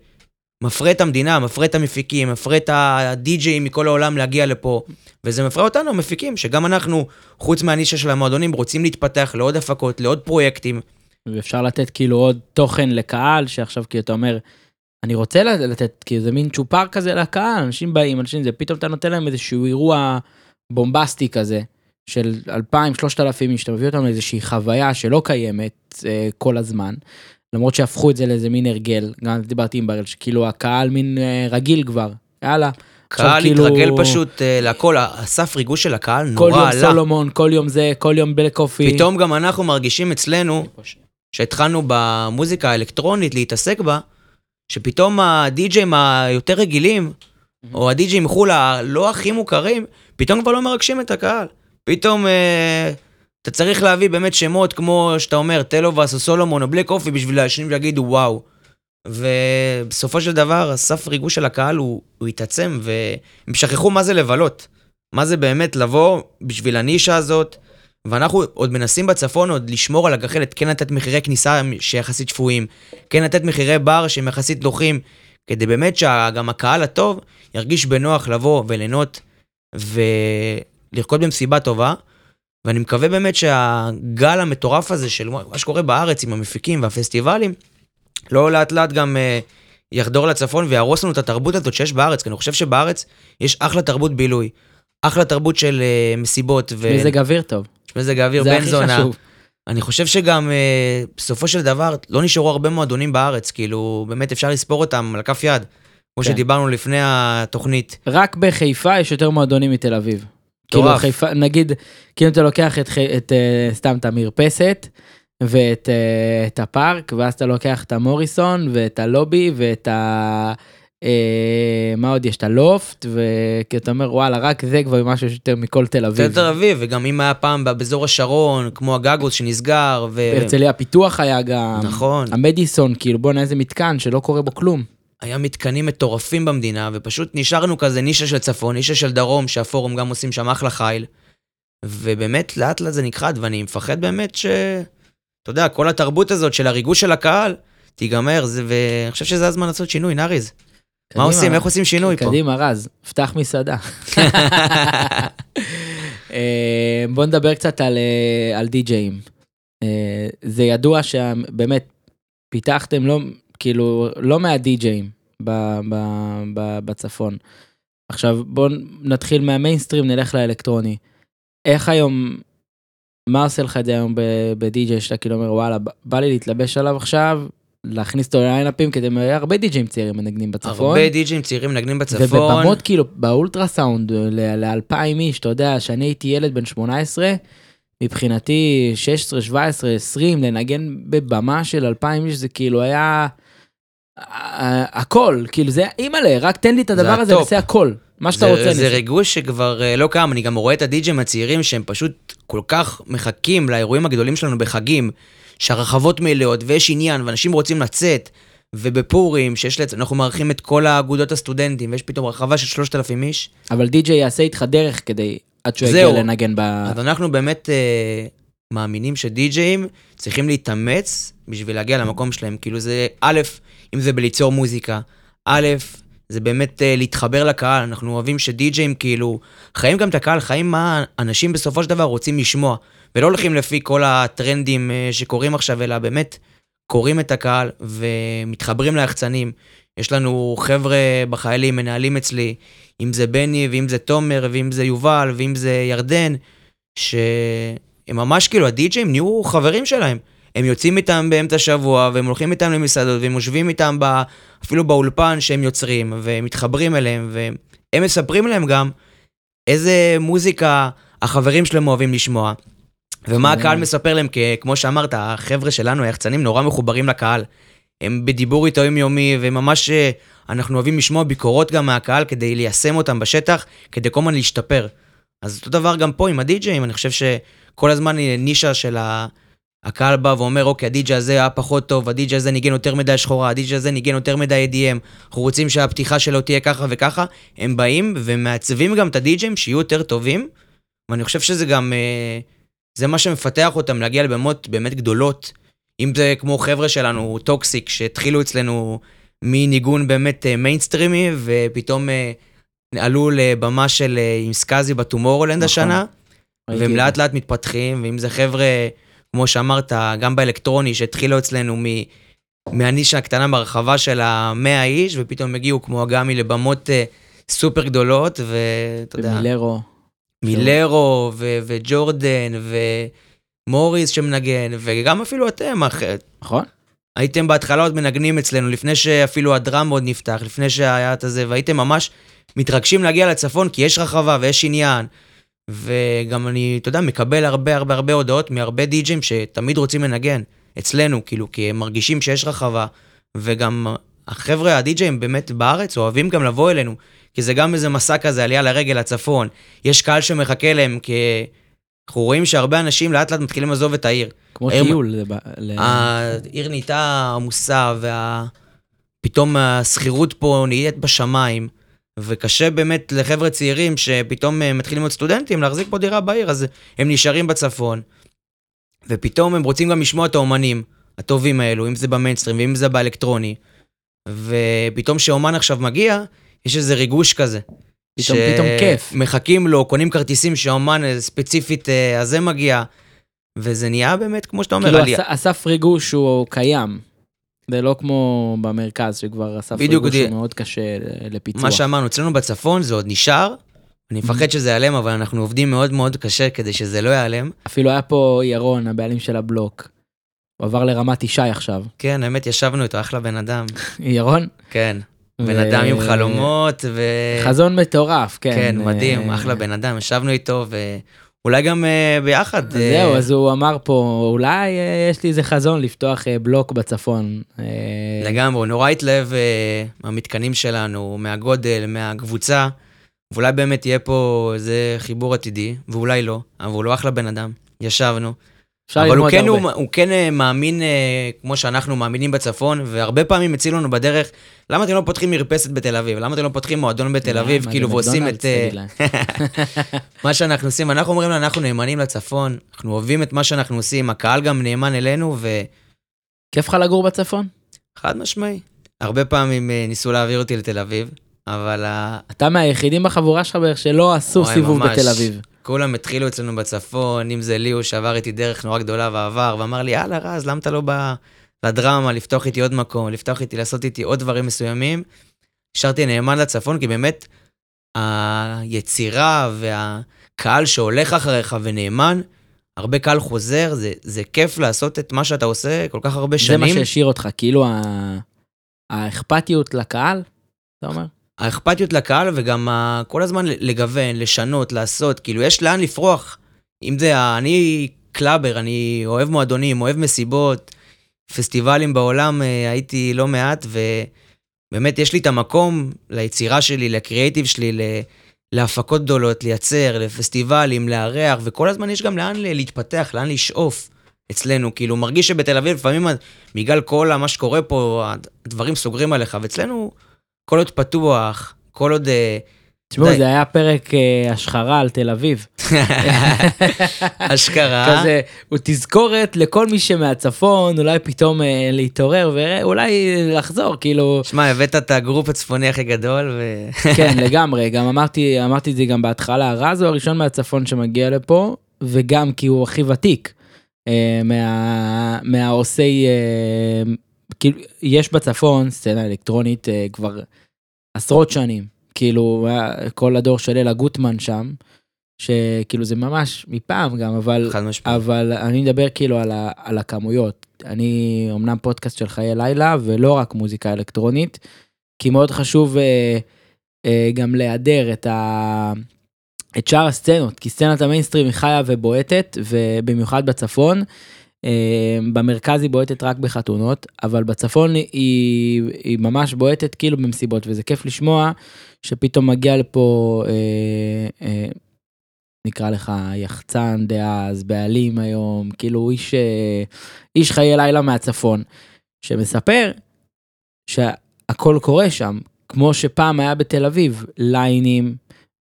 מפרה את המדינה, מפרה את המפיקים, מפרה את הדי-ג'אים מכל העולם להגיע לפה, וזה מפרה אותנו, המפיקים, שגם אנחנו, חוץ מהנישה של המועדונים, רוצים להתפתח לעוד הפקות, לעוד פרויקטים. ואפשר לתת כאילו עוד תוכן לקהל, שעכשיו כאילו אתה אומר, אני רוצה לתת, כאילו זה מין צ'ופר כזה לקהל, אנשים באים, אנשים זה, פתאום אתה נותן להם איזשהו אירוע בומבסטי כזה, של 2,000-3,000 איש, אתה מביא אותם לאיזושהי חוויה שלא קיימת אה, כל הזמן, למרות שהפכו את זה לאיזה מין הרגל, גם דיברתי עם בראל, שכאילו הקהל מין אה, רגיל כבר, יאללה. קהל כאילו- התרגל פשוט אה, להכל, הסף ריגוש של הקהל כל נורא יום עלה. סולומון, כל יום זה, כל יום בלק קופי. פתאום גם אנחנו מרגישים אצלנו, שהתחלנו במוזיקה האלקטרונית להתעסק בה, שפתאום הדי-ג'אים היותר רגילים, או הדי-ג'אים מחו"ל הלא הכי מוכרים, פתאום כבר לא מרגשים את הקהל. פתאום אה, אתה צריך להביא באמת שמות כמו שאתה אומר, טלובס או סולומון או בלק אופי בשביל האנשים שיגידו וואו. ובסופו של דבר, הסף ריגוש של הקהל הוא, הוא התעצם, והם שכחו מה זה לבלות. מה זה באמת לבוא בשביל הנישה הזאת, ואנחנו עוד מנסים בצפון עוד לשמור על הגחלת, כן לתת מחירי כניסה שיחסית שפויים, כן לתת מחירי בר שהם יחסית נוחים, כדי באמת שגם הקהל הטוב ירגיש בנוח לבוא וליהנות ולרקוד במסיבה טובה. ואני מקווה באמת שהגל המטורף הזה של מה שקורה בארץ עם המפיקים והפסטיבלים, לא לאט לאט גם אה, יחדור לצפון ויהרוס לנו את התרבות הזאת שיש בארץ, כי אני חושב שבארץ יש אחלה תרבות בילוי, אחלה תרבות של אה, מסיבות. ו... מזג אוויר טוב. מזג האוויר זה בן זונה. אני חושב שגם אה, בסופו של דבר לא נשארו הרבה מועדונים בארץ, כאילו באמת אפשר לספור אותם על כף יד, כמו כן. שדיברנו לפני התוכנית. רק בחיפה יש יותר מועדונים מתל אביב. כאילו. חיפה, נגיד, כאילו אתה לוקח את, את אה, סתם את המרפסת ואת אה, את הפארק, ואז אתה לוקח את המוריסון ואת הלובי ואת ה... אה, מה עוד יש? את הלופט, וכי אתה אומר וואלה, רק זה כבר משהו יותר מכל תל אביב. תל אביב, וגם אם היה פעם באזור השרון, כמו הגגוס שנסגר, ו... הרצליה פיתוח היה גם. נכון. המדיסון, כאילו בואנה איזה מתקן שלא קורה בו כלום. היה מתקנים מטורפים במדינה, ופשוט נשארנו כזה נישה של צפון, נישה של דרום, שהפורום גם עושים שם אחלה חיל. ובאמת, לאט לאט זה נכחד, ואני מפחד באמת ש... אתה יודע, כל התרבות הזאת של הריגוש של הקהל, תיגמר, זה... ואני חושב שזה הזמן לעשות שינוי, נאריז. מה. עושים? איך עושים שינוי פה? קדימה, רז, פתח מסעדה. אה, בוא נדבר קצת על, אה, על די-ג'אים. אה, זה ידוע שבאמת פיתחתם לא, כאילו, לא די-ג'אים ב- בצפון. עכשיו בוא נתחיל מהמיינסטרים, נלך לאלקטרוני. איך היום, מה עושה לך את זה היום בדי-ג'יי שאתה כאילו אומר וואלה, בא לי להתלבש עליו עכשיו, להכניס אותו לליינאפים כדי, הרבה די-ג'אים צעירים מנגנים בצפון. הרבה די-ג'ים צעירים מנגנים בצפון. ובבמות כאילו באולטרסאונד לאלפיים איש, אתה יודע, שאני הייתי ילד בן 18, מבחינתי 16, 17, 20, לנגן בבמה של אלפיים איש זה כאילו היה הכל, כאילו זה אימא'לה, רק תן לי את הדבר הזה. נעשה הכל, מה שאתה רוצה. זה. ריגוש שכבר אה, לא קם, אני גם רואה את הדי-ג'ים הצעירים שהם פשוט כל כך מחכים לאירועים הגדולים שלנו בחגים, שהרחבות מלאות ויש עניין ואנשים רוצים לצאת, ובפורים, שיש לצ... אנחנו מארחים את כל האגודות הסטודנטים, ויש פתאום רחבה של 3,000 איש, אבל די.ג'יי יעשה איתך דרך כדי, עד שהוא. יגיע לנגן ב... אז אנחנו באמת אה, מאמינים שדי-ג'אים צריכים להתאמץ בשביל להגיע למקום שלהם. כאילו זה, א', אם זה בליצור מוזיקה, א', זה באמת uh, להתחבר לקהל, אנחנו אוהבים שדי-ג'אים כאילו חיים גם את הקהל, חיים מה אנשים בסופו של דבר רוצים לשמוע, ולא הולכים לפי כל הטרנדים uh, שקורים עכשיו, אלא באמת קוראים את הקהל ומתחברים ליחצנים. יש לנו חבר'ה בחיילים, מנהלים אצלי, אם זה בני, ואם זה תומר, ואם זה יובל, ואם זה ירדן, שהם ממש כאילו, הדי-ג'אים נהיו חברים שלהם. הם יוצאים איתם באמצע השבוע, והם הולכים איתם למסעדות, והם יושבים איתם ב, אפילו באולפן שהם יוצרים, ומתחברים אליהם, והם מספרים להם גם איזה מוזיקה החברים שלהם אוהבים לשמוע. ומה הקהל מספר להם, כי כמו שאמרת, החבר'ה שלנו, היחצנים, נורא מחוברים לקהל. הם בדיבור איתו יומיומי, וממש אה, אנחנו אוהבים לשמוע ביקורות גם מהקהל כדי ליישם אותם בשטח, כדי כל הזמן להשתפר. אז אותו דבר גם פה עם הדי-ג'אים, אני חושב שכל הזמן נישה של ה... הקהל בא ואומר, אוקיי, הדי-ג'י הזה היה פחות טוב, הדי-ג'י הזה ניגן יותר מדי שחורה, הדי-ג'י הזה ניגן יותר מדי EDM, אנחנו רוצים שהפתיחה שלו תהיה ככה וככה, הם באים ומעצבים גם את הדי-ג'ים שיהיו יותר טובים, ואני חושב שזה גם, אה, זה מה שמפתח אותם להגיע לבמות באמת גדולות. אם זה כמו חבר'ה שלנו, טוקסיק, שהתחילו אצלנו מניגון באמת מיינסטרימי, אה, ופתאום אה, עלו לבמה של עם סקאזי ב Tomorrowland נכון. השנה, והם לאט לאט מתפתחים, ואם זה חבר'ה... כמו שאמרת, גם באלקטרוני, שהתחילו אצלנו מ... מהנישה הקטנה ברחבה של המאה איש, ופתאום הגיעו כמו אגמי לבמות uh, סופר גדולות, ואתה יודע... ומילרו. מילרו, ו- וג'ורדן, ומוריס שמנגן, וגם אפילו אתם, אחרת. נכון. הייתם בהתחלה עוד מנגנים אצלנו, לפני שאפילו הדראם עוד נפתח, לפני שהיה את הזה, והייתם ממש מתרגשים להגיע לצפון, כי יש רחבה ויש עניין, וגם אני, אתה יודע, מקבל הרבה הרבה הרבה הודעות מהרבה די-ג'ים שתמיד רוצים לנגן אצלנו, כאילו, כי הם מרגישים שיש רחבה, וגם החבר'ה, הדי-ג'ים באמת בארץ אוהבים גם לבוא אלינו, כי זה גם איזה מסע כזה, עלייה לרגל לצפון. יש קהל שמחכה להם, כי אנחנו רואים שהרבה אנשים לאט לאט מתחילים לעזוב את העיר. כמו טיול. העיר נהייתה עמוסה, ופתאום השכירות פה נהיית בשמיים. וקשה באמת לחבר'ה צעירים שפתאום אה, מתחילים להיות סטודנטים להחזיק פה דירה בעיר, אז הם נשארים בצפון. ופתאום הם רוצים גם לשמוע את האומנים הטובים האלו, אם זה במיינסטרים ואם זה באלקטרוני. ופתאום כשאומן עכשיו מגיע, יש איזה ריגוש כזה. פתאום, ש... פתאום כיף. מחכים לו, קונים כרטיסים שהאומן אה, ספציפית אה, הזה מגיע, וזה נהיה באמת, כמו שאתה אומר, כאילו עלייה. הסף ריגוש הוא קיים. זה לא כמו במרכז, שכבר הסף ריגוש הוא מאוד קשה לפיצוח. מה שאמרנו, אצלנו בצפון זה עוד נשאר, אני מפחד שזה ייעלם, אבל אנחנו עובדים מאוד מאוד קשה כדי שזה לא ייעלם. אפילו היה פה ירון, הבעלים של הבלוק. הוא עבר לרמת ישי עכשיו. כן, האמת, ישבנו איתו, אחלה בן אדם. ירון? כן. בן אדם עם חלומות ו... חזון מטורף, כן. כן, מדהים, אחלה בן אדם, ישבנו איתו, אולי גם uh, ביחד. זהו, אז הוא אמר פה, אולי uh, יש לי איזה חזון לפתוח בלוק בצפון. לגמרי, הוא נורא התלהב מהמתקנים שלנו, מהגודל, מהקבוצה, ואולי באמת יהיה פה איזה חיבור עתידי, ואולי לא, אבל הוא לא אחלה בן אדם, ישבנו. אבל הוא כן, הוא, הוא כן אה, מאמין, אה, כמו שאנחנו מאמינים בצפון, והרבה פעמים הציל לנו בדרך, למה אתם לא פותחים מרפסת בתל אביב? למה אתם לא פותחים מועדון בתל אביב, כאילו, ועושים את... אה, מה שאנחנו עושים, אנחנו אומרים לו, אנחנו נאמנים לצפון, אנחנו אוהבים את מה שאנחנו עושים, הקהל גם נאמן אלינו, ו... כיף לך לגור בצפון? חד משמעי. הרבה פעמים ניסו להעביר אותי לתל אביב, אבל... אתה מהיחידים בחבורה שלך בערך שלא עשו סיבוב בתל אביב. כולם התחילו אצלנו בצפון, אם זה ליהו שעבר איתי דרך נורא גדולה ועבר, ואמר לי, יאללה רז, למה אתה לא בא לדרמה, לפתוח איתי עוד מקום, לפתוח איתי, לעשות איתי עוד דברים מסוימים? נשארתי נאמן לצפון, כי באמת, היצירה והקהל שהולך אחריך ונאמן, הרבה קהל חוזר, זה, זה כיף לעשות את מה שאתה עושה כל כך הרבה שנים. זה מה שהשאיר אותך, כאילו האכפתיות לקהל, אתה אומר? האכפתיות לקהל וגם ה... כל הזמן לגוון, לשנות, לעשות, כאילו יש לאן לפרוח. אם זה, אני קלאבר, אני אוהב מועדונים, אוהב מסיבות, פסטיבלים בעולם אה, הייתי לא מעט, ובאמת יש לי את המקום ליצירה שלי, לקריאייטיב שלי, להפקות גדולות, לייצר, לפסטיבלים, לארח, וכל הזמן יש גם לאן להתפתח, לאן לשאוף אצלנו. כאילו, מרגיש שבתל אביב לפעמים, בגלל כל מה שקורה פה, הדברים סוגרים עליך, ואצלנו... כל עוד פתוח, כל עוד uh, תשמעו. זה היה פרק אה, השחרה על תל אביב. אשכרה. כזה, הוא תזכורת לכל מי שמהצפון, אולי פתאום אה, להתעורר ואולי לחזור, כאילו, שמע, הבאת את הגרופ הצפוני הכי גדול, ו... כן, לגמרי, גם אמרתי, אמרתי את זה גם בהתחלה, רז הוא הראשון מהצפון שמגיע לפה, וגם כי הוא הכי ותיק, אה, מה, מהעושי, אה, כאילו, יש בצפון סצנה אלקטרונית אה, כבר עשרות שנים, כאילו, היה כל הדור של אלה גוטמן שם, שכאילו זה ממש מפעם גם, אבל... אבל אני מדבר כאילו על, ה, על הכמויות. אני אמנם פודקאסט של חיי לילה ולא רק מוזיקה אלקטרונית, כי מאוד חשוב אה, אה, גם להיעדר את, ה, את שאר הסצנות, כי סצנת המיינסטרים היא חיה ובועטת, ובמיוחד בצפון. אה, במרכז היא בועטת רק בחתונות, אבל בצפון היא, היא ממש בועטת כאילו במסיבות, וזה כיף לשמוע שפתאום מגיע לפה, אה, אה, נקרא לך יחצן דאז, בעלים היום, כאילו איש, אה, איש חיי לילה מהצפון, שמספר שהכל קורה שם, כמו שפעם היה בתל אביב, ליינים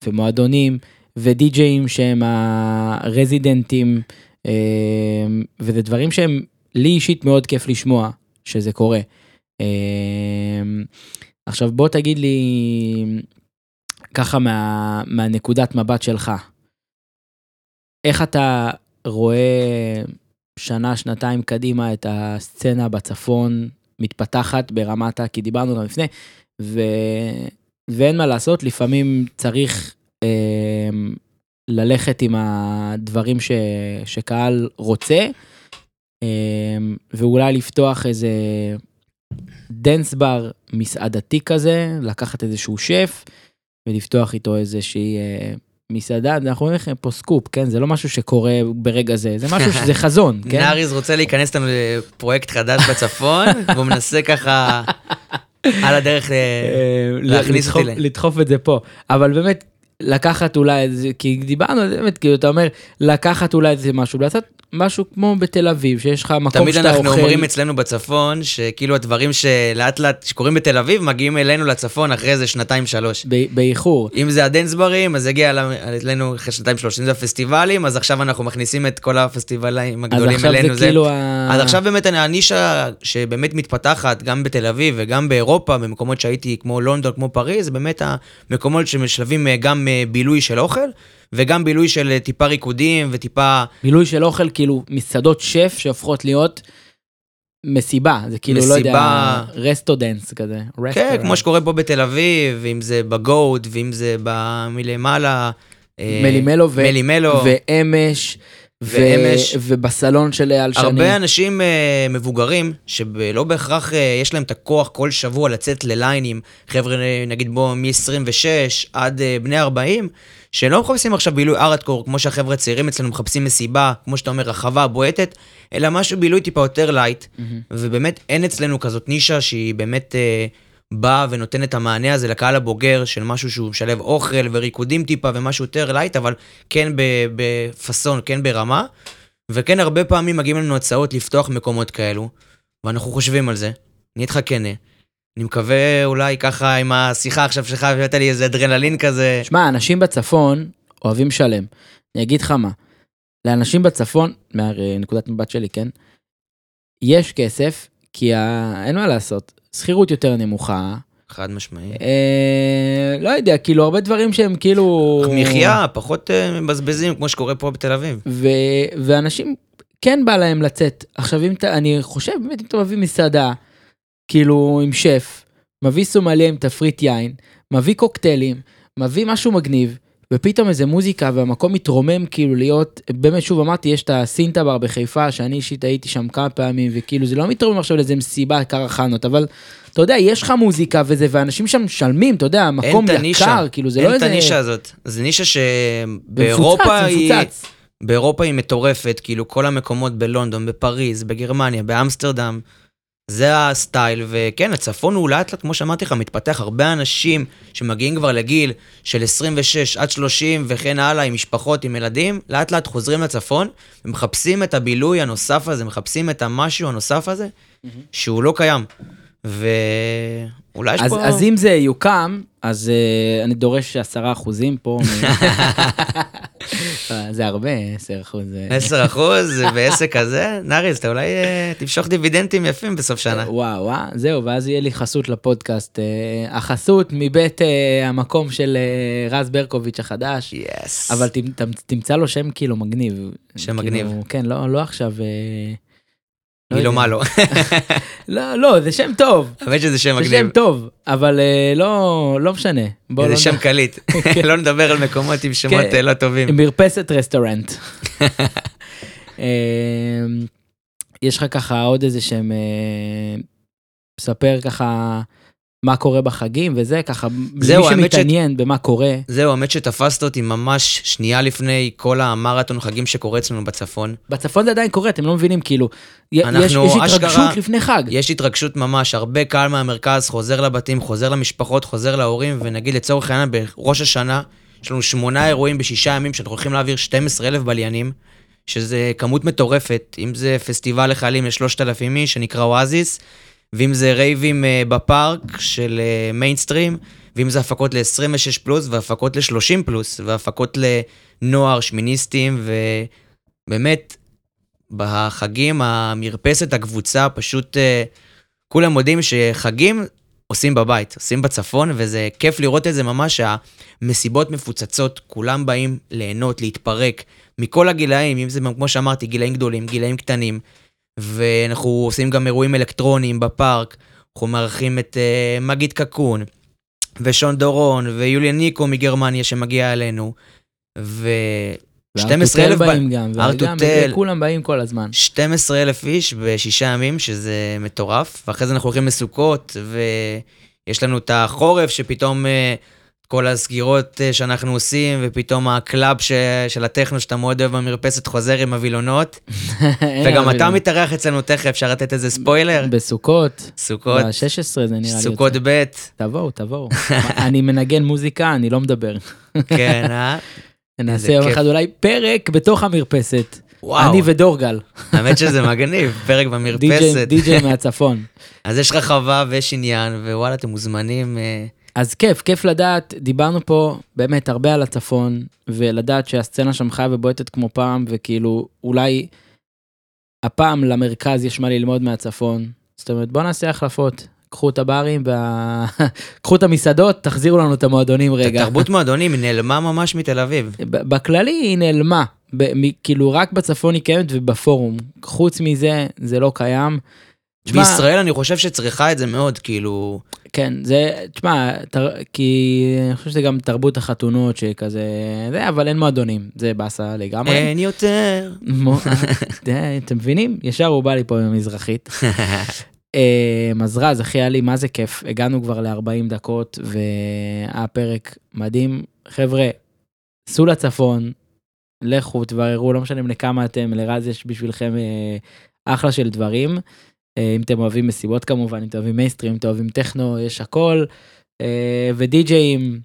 ומועדונים ודי-ג'אים שהם הרזידנטים, וזה דברים שהם לי אישית מאוד כיף לשמוע שזה קורה. אה, עכשיו בוא תגיד לי ככה מה, מהנקודת מבט שלך. איך אתה רואה שנה, שנתיים קדימה את הסצנה בצפון מתפתחת ברמת ה... כי דיברנו גם לפני, ו... ואין מה לעשות, לפעמים צריך אה, ללכת עם הדברים ש... שקהל רוצה, אה, ואולי לפתוח איזה dance bar מסעדתי כזה, לקחת איזשהו שף ולפתוח איתו איזושהי אה, מסעדה, אנחנו אומרים לכם פה סקופ, כן? זה לא משהו שקורה ברגע זה, זה משהו שזה חזון, כן? נאריז רוצה להיכנס איתנו לפרויקט חדש בצפון, והוא מנסה ככה על הדרך... אה, אה, להכניס אותי ל- לדחוף את זה פה, אבל באמת לקחת אולי, איזה- כי דיברנו על זה באמת, כאילו אתה אומר, לקחת אולי איזה משהו, לעשות משהו כמו בתל אביב, שיש לך מקום תמיד שאתה אנחנו אוכל, אומרים אצלנו בצפון, שכאילו הדברים שלאט לאט שקורים בתל אביב, מגיעים אלינו לצפון אחרי איזה שנתיים שלוש. באיחור. אם זה הדנסברים, אז הגיע אלינו- אחרי שנתיים שלוש. אם זה הפסטיבלים, אז עכשיו אנחנו מכניסים את כל הפסטיבלים הגדולים אלינו. זה כאילו ה... אז עכשיו באמת הנישה שבאמת מתפתחת גם בתל אביב וגם באירופה, במקומות שהייתי כמו לונדון, כמו פריז, זה באמת המקומות שמשלבים אה, גם בילוי של אוכל וגם בילוי של אה, טיפה ריקודים וטיפה... בילוי של אוכל, כאילו מסעדות שף שהופכות להיות מסיבה, זה כאילו, לא יודע, מסיבה. resto dance כזה. כן, restaurant. כמו שקורה פה בתל אביב, אם זה בגוט ואם זה מלמעלה. אה, מלימלו ו- מלימלו. ואמש. ואמש. ובסלון של אייל שני. הרבה אנשים אה, מבוגרים, שלא בהכרח אה, יש להם את הכוח כל שבוע לצאת לליינים, חבר'ה נגיד בוא מ-26 עד אה, בני 40, שלא מחפשים עכשיו בילוי ארדקור, כמו שהחבר'ה הצעירים אצלנו מחפשים מסיבה, כמו שאתה אומר, רחבה, בועטת, אלא משהו בילוי טיפה יותר light, מהמם. ובאמת אין אצלנו כזאת נישה שהיא באמת באה ונותנת את המענה הזה לקהל הבוגר של משהו שהוא משלב אוכל וריקודים טיפה ומשהו יותר light, אבל כן בפאסון, כן ברמה. וכן, הרבה פעמים מגיעים לנו הצעות לפתוח מקומות כאלו, ואנחנו חושבים על זה. אני איתך כנה. אני מקווה אולי ככה עם השיחה עכשיו שלך, הבאת לי איזה אדרנלין כזה. שמע, אנשים בצפון אוהבים שלם. אני אגיד לך מה, לאנשים בצפון, מהנקודת מבט שלי, כן? יש כסף, כי ה... אין מה לעשות, שכירות יותר נמוכה. חד משמעי. אה, לא יודע, כאילו הרבה דברים שהם כאילו... מחיה, פחות אה, מבזבזים, כמו שקורה פה בתל אביב. ו... ואנשים, כן בא להם לצאת. עכשיו, אם אתה, אני חושב, באמת, אם אתה מביא מסעדה, כאילו עם שף, מביא סומליה עם תפריט יין, מביא קוקטיילים, מביא משהו מגניב, ופתאום איזה מוזיקה והמקום מתרומם כאילו להיות, באמת שוב אמרתי, יש את הסינטה בר בחיפה, שאני אישית הייתי שם כמה פעמים, וכאילו זה לא מתרומם עכשיו לאיזה מסיבה קרחנות, אבל אתה יודע, יש לך מוזיקה וזה, ואנשים שם משלמים, אתה יודע, אין מקום את הנישה. יקר, כאילו זה לא אין את איזה... הנישה הזאת. זו נישה זה שבאירופה היא... מפוצץ. באירופה היא מטורפת, כאילו כל המקומות בלונדון, בפריז, בגרמניה, באמסטרדם, זה הסטייל, וכן, הצפון הוא לאט לאט, כמו שאמרתי לך, מתפתח. הרבה אנשים שמגיעים כבר לגיל של 26 עד 30 וכן הלאה, עם משפחות, עם ילדים, לאט לאט חוזרים לצפון, ומחפשים את הבילוי הנוסף הזה, מחפשים את המשהו הנוסף הזה, שהוא לא קיים. ואולי יש אז, פה... אז אם זה יוקם, אז אה, אני דורש 10 אחוזים פה. מ- זה הרבה, 10 אחוז. אה. 10 אחוז בעסק כזה, נאריס, אתה אולי אה, תמשוך דיבידנדים יפים בסוף שנה. וואו, וואו, זהו, ואז יהיה לי חסות לפודקאסט. החסות מבית המקום של רז ברקוביץ' החדש. יס. אבל תמ- תמ- תמצא לו שם כאילו מגניב. שם כאילו, מגניב. כן, לא לא עכשיו... לא מי לא. מה לא. לא, לא, זה שם טוב. האמת שזה שם זה מגניב. שם טוב, אבל אה, לא לא משנה. בוא לא זה שם קליט. לא נדבר על מקומות עם שמות כן. אה, לא טובים. מרפסת restaurant. אה, יש לך ככה עוד איזה שהם... אה, ספר ככה מה קורה בחגים וזה, ככה, למי האמת ש- שמתעניין במה קורה. זהו, האמת שתפסת אותי ממש שנייה לפני כל המרתון חגים שקורה אצלנו בצפון. בצפון זה עדיין קורה, אתם לא מבינים, כאילו, אנחנו יש יש אשכרה- התרגשות לפני חג. יש התרגשות ממש, הרבה קהל מהמרכז חוזר לבתים, חוזר למשפחות, חוזר להורים, ונגיד לצורך העניין בראש השנה, יש לנו שמונה אירועים בשישה ימים שאנחנו הולכים להעביר 12,000 בליינים, שזה כמות מטורפת, אם זה פסטיבל לחיילים ל-3,000 איש שנקרא אואזיס, ואם זה רייבים אה, בפארק של מיינסטרים, ואם זה הפקות ל-26 פלוס והפקות ל-30 פלוס, והפקות לנוער, שמיניסטים, ובאמת, בחגים, המרפסת, הקבוצה, פשוט אה, כולם יודעים שחגים עושים בבית, עושים בצפון, וזה כיף לראות את זה ממש, שהמסיבות מפוצצות, כולם באים ליהנות, להתפרק, מכל הגילאים, אם זה כמו שאמרתי, גילאים גדולים, גילאים קטנים, ואנחנו עושים גם אירועים אלקטרוניים בפארק, אנחנו מארחים את uh, מגיד קקון, ושון דורון, ויוליה ניקו מגרמניה שמגיע אלינו, ו... 12,000 והארטוטל ב- באים גם, ארטוטל. כולם באים כל הזמן. 12 אלף איש בשישה ימים, שזה מטורף, ואחרי זה אנחנו הולכים לסוכות, ויש לנו את החורף, שפתאום אה, כל הסגירות אה, שאנחנו עושים, ופתאום ה club ש... של הטכנו שאתה מאוד אוהב במרפסת חוזר עם הווילונות, וגם אתה מתארח אצלנו תכף, אפשר לתת איזה ספוילר? בסוכות, סוכות, ב-16 זה נראה לי. סוכות. ב', תבואו, תבואו. אני מנגן מוזיקה, אני לא מדבר. כן, אה? נעשה יום. אחד אולי פרק בתוך המרפסת. וואו, אני ודורגל. האמת שזה מגניב, פרק במרפסת. די.ג'יי מהצפון. אז יש רחבה ויש עניין, ווואלה, אתם מוזמנים. אה, אז כיף, כיף לדעת, דיברנו פה באמת הרבה על הצפון, ולדעת שהסצנה שם חיה ובועטת כמו פעם, וכאילו, אולי הפעם למרכז יש מה ללמוד מהצפון. זאת אומרת, בוא נעשה החלפות. קחו את הברים, וה... קחו את המסעדות, תחזירו לנו את המועדונים רגע. התרבות מועדונים היא נעלמה ממש מתל אביב. בכללי היא נעלמה, ב- מ- כאילו רק בצפון היא קיימת ובפורום. חוץ מזה, זה לא קיים. תשמע, בישראל אני חושב שצריכה את זה מאוד, כאילו... כן, זה, תשמע, תר, כי אני חושב שזה גם תרבות החתונות שכזה, זה, אבל אין מועדונים, זה באסה לגמרי. אין יותר. די, אתם מבינים? ישר הוא בא לי פה עם המזרחית. אה, אז רז, אחי, היה לי מה זה כיף, הגענו כבר ל-40 דקות והיה פרק מדהים. חבר'ה, סעו לצפון, לכו, תבררו, לא משנה בני כמה אתם, לרז יש בשבילכם אה, אחלה של דברים. אה, אם אתם אוהבים מסיבות כמובן, אם אתם אוהבים מייסטרים, אם אתם אוהבים טכנו, יש הכל. אה, ודי-ג'אים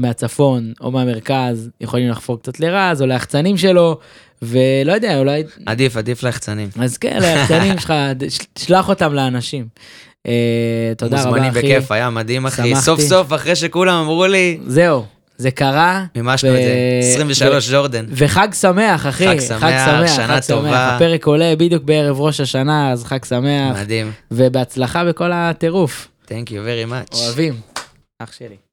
מהצפון או מהמרכז יכולים לחפור קצת לרז או ליחצנים שלו, ולא יודע, אולי עדיף, עדיף ליחצנים. אז כן, ליחצנים שלך, שלח אותם לאנשים. אה, תודה רבה, מוזמנים אחי. בכיף, היה מדהים, אחי. סוף סוף, אחרי שכולם אמרו לי, זהו, זה קרה, מימשנו את ו- זה. 23 ג'ורדן. וחג שמח, אחי. חג שמח, שנה חג שמח. טובה. הפרק עולה בדיוק בערב ראש השנה, אז חג שמח, מדהים. ובהצלחה בכל הטירוף. Thank you very much. אוהבים. אח שלי.